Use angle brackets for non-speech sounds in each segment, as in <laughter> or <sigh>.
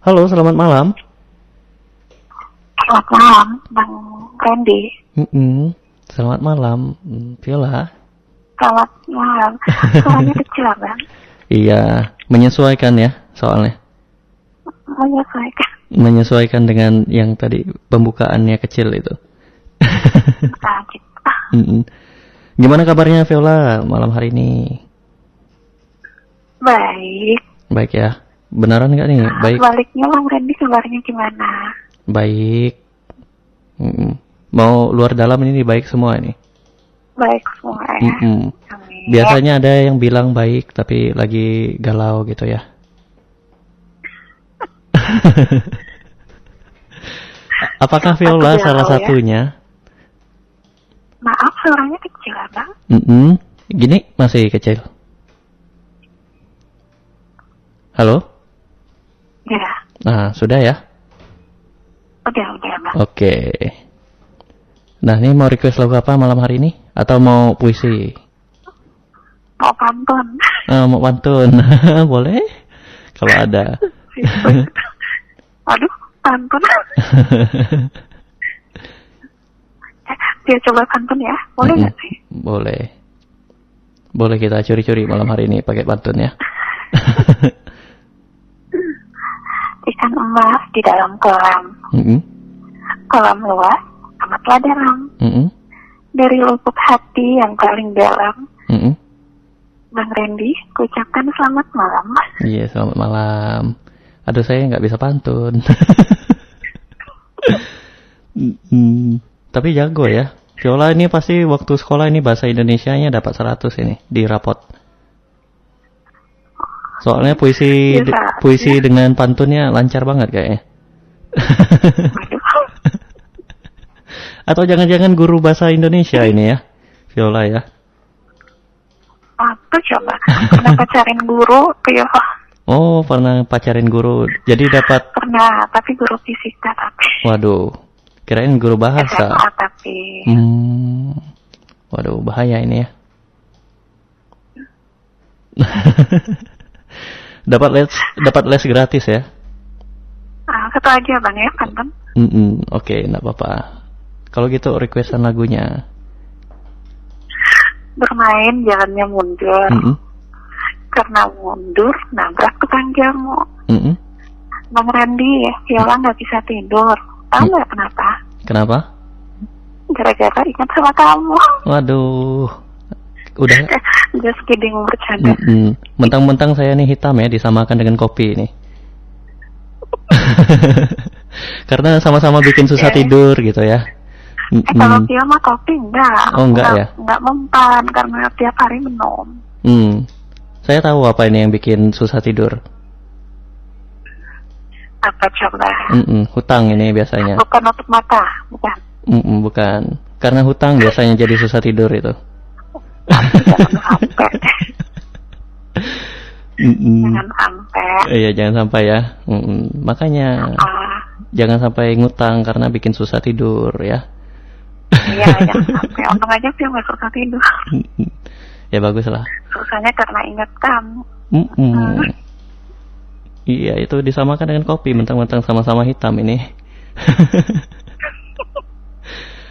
Halo, selamat malam. Selamat malam, Bang Randy. Mm-mm. Selamat malam, Mm, Viola. Selamat malam. Suaranya kecil, Bang. <laughs> Iya, menyesuaikan ya soalnya. Menyesuaikan. Menyesuaikan dengan yang tadi pembukaannya kecil itu. <laughs> Mm-mm. Gimana kabarnya Viola malam hari ini? Baik. Baik ya. Beneran nggak nih? Baik. Baliknya Bang Randy kabarnya gimana? Baik. Mm-mm. Mau luar dalam ini baik semua ini. Baik semua ya. Mm-mm. Amin. Biasanya ada yang bilang baik tapi lagi galau gitu ya. <laughs> Apakah Viola galau salah ya? satunya? Maaf, suaranya kecil, Bang. Mm-mm. Gini masih kecil. Halo? Ya, Nah, sudah ya? udah, udah, Bang. Oke. Nah, ini mau request lagu apa malam hari ini? Atau mau puisi? Mau pantun. Ah, mau pantun? <laughs> Boleh? Kalau ada. <laughs> Aduh, pantun. <laughs> Dia coba pantun ya. Boleh nggak sih? Boleh. Boleh kita curi-curi malam hari ini pakai pantun ya. Ikan emas di dalam kolam. Mm-mm. Kolam luas, amatlah dalam. Mm-mm. Dari lubuk hati yang paling dalam, Mm-mm. Bang Randy, kuucapkan selamat malam. Iya, selamat malam. Aduh, saya nggak bisa pantun. Mm, <laughs> Tapi jago ya. Viola ini pasti waktu sekolah ini bahasa Indonesianya dapat 100 ini di rapot. Soalnya puisi Bisa. puisi dengan pantunnya lancar banget kayaknya. Atau jangan-jangan guru bahasa Indonesia ini ya, Viola ya. apa coba? Pernah pacarin guru? Ya, Oh, pernah pacarin guru. Jadi dapat pernah, tapi guru fisika tapi. waduh, kirain guru bahasa. SMA tapi. Hmm. Waduh, bahaya ini ya. <laughs> dapat les dapat les gratis ya. Ah, satu aja bang ya, pantun. Mm-mm, Oke, enggak apa-apa. Kalau gitu requestan lagunya. Bermain jalannya mundur. Mm-mm, Karena mundur, nabrak tukang jamu. mm-mm. Bang Randy, Viola nggak bisa tidur. Tahu nggak kenapa? Kenapa? Gara-gara ingat sama kamu. Waduh. Udah. <laughs> Just kidding, bercanda. Mm-mm. Mentang-mentang saya nih hitam ya disamakan dengan kopi ini. <laughs> Karena sama-sama bikin susah Oke. tidur gitu ya. Eh, kalau. Vio mah kopi enggak. Oh, enggak ya? Enggak mempan karena tiap hari minum. Hmm. Saya tahu apa ini yang bikin susah tidur. Apa coba? Mm-mm, hutang ini biasanya. Bukan nutup mata, bukan. Mm-mm, bukan. Karena hutang biasanya jadi susah tidur itu. Jangan sampai. Mm-mm. Jangan sampai. Iya, jangan sampai ya. Makanya jangan sampai ngutang karena bikin susah tidur ya. iya, jangan sampai. Untung aja Vio nggak susah tidur. Ya bagus lah. Susahnya karena ingat kamu. Iya, itu disamakan dengan kopi mentang-mentang sama-sama hitam ini. <laughs>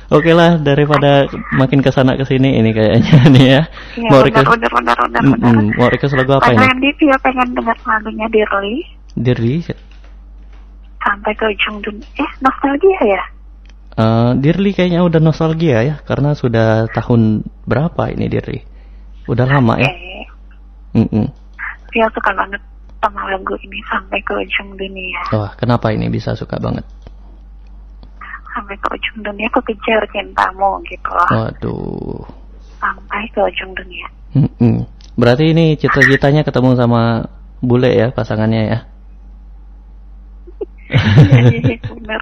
Oke lah, daripada makin ke sana ke sini ini kayaknya <laughs> nih ya. Iya, mau request, benar, benar, benar. Mm-mm, mau request lagu apa Bang ini? Randy, Vio pengen dengar lagunya Dirli Dirli, sampai ke ujung dunia. Eh, nostalgia ya? Eh, Dirli kayaknya udah nostalgia ya, karena sudah tahun berapa ini Dirli? Udah lama ya. Eh, Mm-mm. Vio suka banget sama lagu ini sampai ke ujung dunia. Wah, kenapa ini bisa suka banget? Sampai ke ujung dunia aku kejar cintamu gitu loh. Waduh. Sampai ke ujung dunia. Mm-mm. Berarti ini cita-citanya ketemu sama bule ya pasangannya ya? <laughs>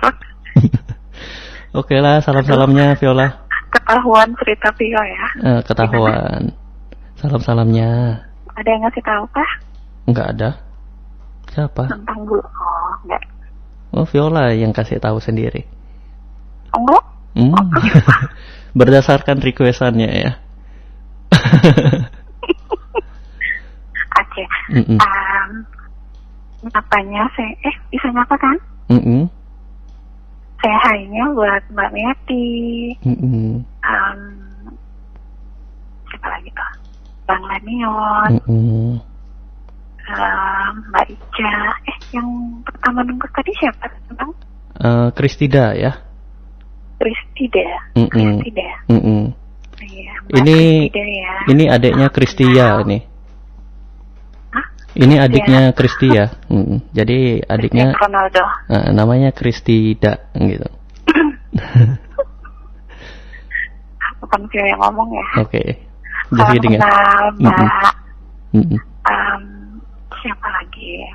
<laughs> Oke lah, salam-salamnya Viola. Ketahuan cerita Vio ya. Eh, ketahuan. Salam-salamnya. Ada yang ngasih tahu kah Enggak ada. Siapa? tentang bu? Oh, enggak. Oh, Viola yang kasih tahu sendiri. Enggak? Hmm. <laughs> Berdasarkan requestannya ya. <laughs> Oke. Mm-mm. Um, Nyapanya saya, eh bisa nyapa kan? Mm-mm. Saya hainya buat Mbak Meti, Mm-mm. um, siapa lagi tuh? Bang Lanion, Mm-mm. um, Mbak Ica. Eh, yang pertama nunggu tadi siapa? Bang Eh, Kristida ya. Kristida. Mm-mm. Kristida. Mm-mm. Iya, Mbak Ini- Kristida ya. Ini adiknya Kristia ini. Hah? Ini adiknya Kristia. Mm-mm. Jadi adiknya Ronaldo. eh, namanya Kristida gitu. <coughs> Bukan Vio yang ngomong ya. Oke. Just Salam kidding ya. kenal, Mbak. Mm-mm. Um, siapa lagi?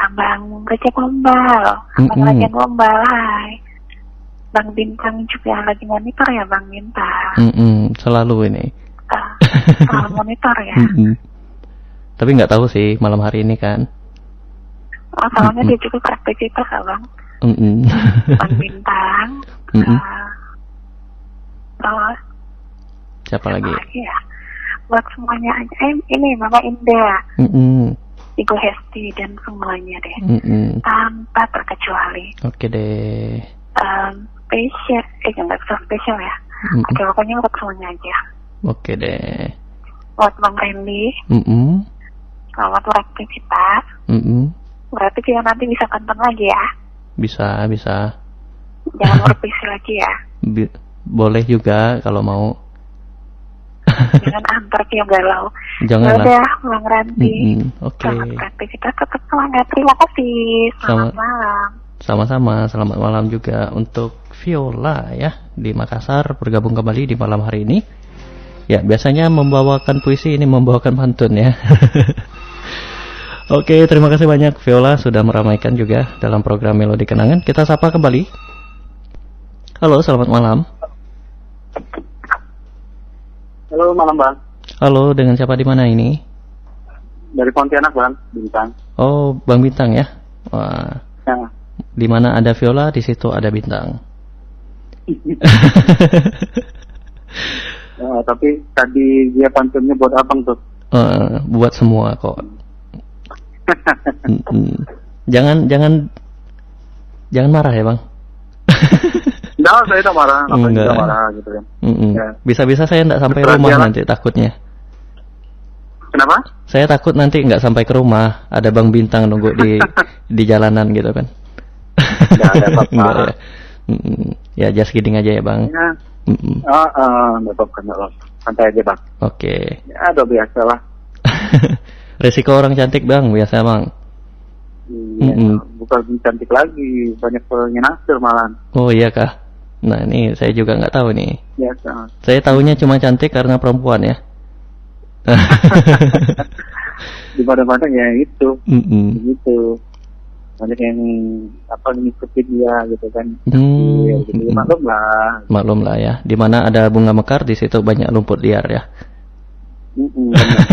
Abang Recep Gombal. Abang Mm-mm. Recep Gombal, hai. Bang Bintang juga lagi monitor ya, Bang Bintang. Mm-mm. Selalu ini. Uh, soal <laughs> monitor ya. Mm-mm. Tapi nggak tahu sih malam hari ini kan. Oh, soalnya dia juga beraktivitas, Abang. Mm-mm. Bang Bintang. <laughs> Mm-mm. uh, terus, Siapa lagi? lagi ya? Buat semuanya aja. Eh, ini Mama Indah. Mm-mm. Ibu Hesti dan semuanya deh. Mm-mm. Tanpa terkecuali. Oke deh. um, spesial, eh nggak bisa spesial ya. Mm-mm. Oke, pokoknya buat semuanya aja. Oke deh. Buat Bang Randy, Mm-mm. selamat beraktivitas. Mm-mm. Berarti kita nanti bisa kantor lagi ya. Bisa, bisa. Jangan <laughs> berpisi lagi ya. Bi- boleh juga kalau mau. Jangan antar Kio galau. Jangan lah. Udah, Bang Randy. Mm-mm. Oke. Selamat beraktivitas, tetap semangat. Terima kasih. Selamat Sama- malam. Sama-sama, selamat malam juga untuk Viola ya di Makassar bergabung kembali di malam hari ini. Ya, biasanya membawakan puisi ini membawakan pantun ya. <laughs> Oke, terima kasih banyak Viola sudah meramaikan juga dalam program Melodi Kenangan. Kita sapa kembali. Halo, selamat malam. Halo malam bang, Halo, dengan siapa di mana ini? dari Pontianak bang, bintang. Oh, Bang Bintang ya. Wah, Ya. Di mana ada Viola, di situ ada Bintang. <laughs> Eh, tapi tadi dia pantunnya buat abang tuh. Eh, buat semua kok. <laughs> Jangan jangan jangan marah ya bang. Enggak, saya tak marah, apa Enggak. marah gitu kan. Ya. Bisa-bisa saya nggak sampai Betul, rumah jalan. nanti takutnya. Kenapa? Saya takut nanti nggak sampai ke rumah ada bang bintang nunggu di <laughs> di jalanan gitu kan. Nggak ada apa-apa. Ya. Just kidding aja ya bang. Ya, ah, nggak apa-apa, nggak apa-apa. Santai aja bang. Oke. Ya, udah biasa lah. <laughs> Resiko orang cantik bang biasa bang. Iya, Mm-mm. bukan cantik lagi, banyak yang naksir malahan. Oh iya kah? Nah ini saya juga nggak tahu nih. Biasa. Saya tahunya cuma cantik karena perempuan ya. <laughs> Di mana-mana ya itu, Mm-mm. gitu. Banyak yang apa ngikutin dia gitu kan. Hmm, Iya, gitu. mm-mm. Maklum lah. Maklum lah ya. Di mana ada bunga mekar di situ banyak lumpur liar ya. Mm-mm, benar. <laughs>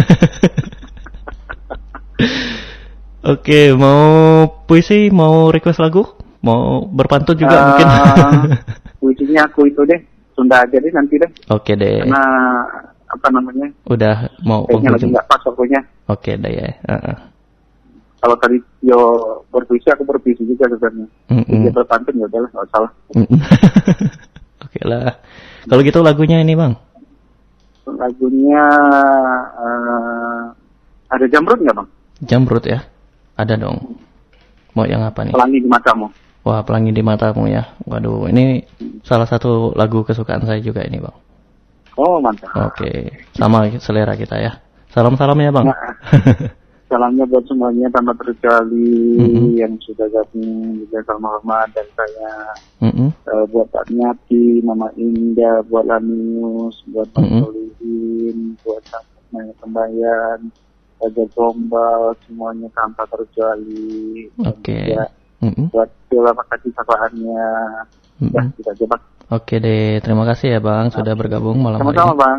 Oke, mau puisi, mau request lagu, mau berpantun juga Ah, mungkin. <laughs> Puisinya aku itu deh, Sunda aja deh nanti deh. Oke deh, Karena apa namanya? udah mau Kayaknya lagi nggak pas waktunya. Oke deh ya. Heeh. Kalau tadi yo berpuisi aku berpuisi juga sebenarnya. Mm-mm. Dia berpantun ya udahlah nggak salah. <laughs> Oke lah. Kalau gitu lagunya ini bang. Lagunya eh, ada jamrut nggak bang? Jamrut ya. Ada dong. Mau yang apa nih? Pelangi di matamu. Wah, pelangi di matamu ya. Waduh, ini salah satu lagu kesukaan saya juga ini bang. Oh mantap. Oke, sama selera kita ya. Salam-salam ya bang. Nah, <laughs> salamnya buat semuanya tanpa terkecuali Mm-mm. yang sudah gabung juga sama Muhammad dan saya Mm-mm. Eh, buat Pak Nyati, Mama Indah, buat Lanius, buat Pak Mm-mm. Solihin, buat Nanya Kembayan, Raja Gombal, semuanya tanpa terkecuali. Oke. juga Mm-mm. Buat Viola makasih sapaannya. Ya, Mm-mm. kita aja Bang. Oke deh, terima kasih ya bang sudah bergabung malam hari Sama-sama ini. Bang.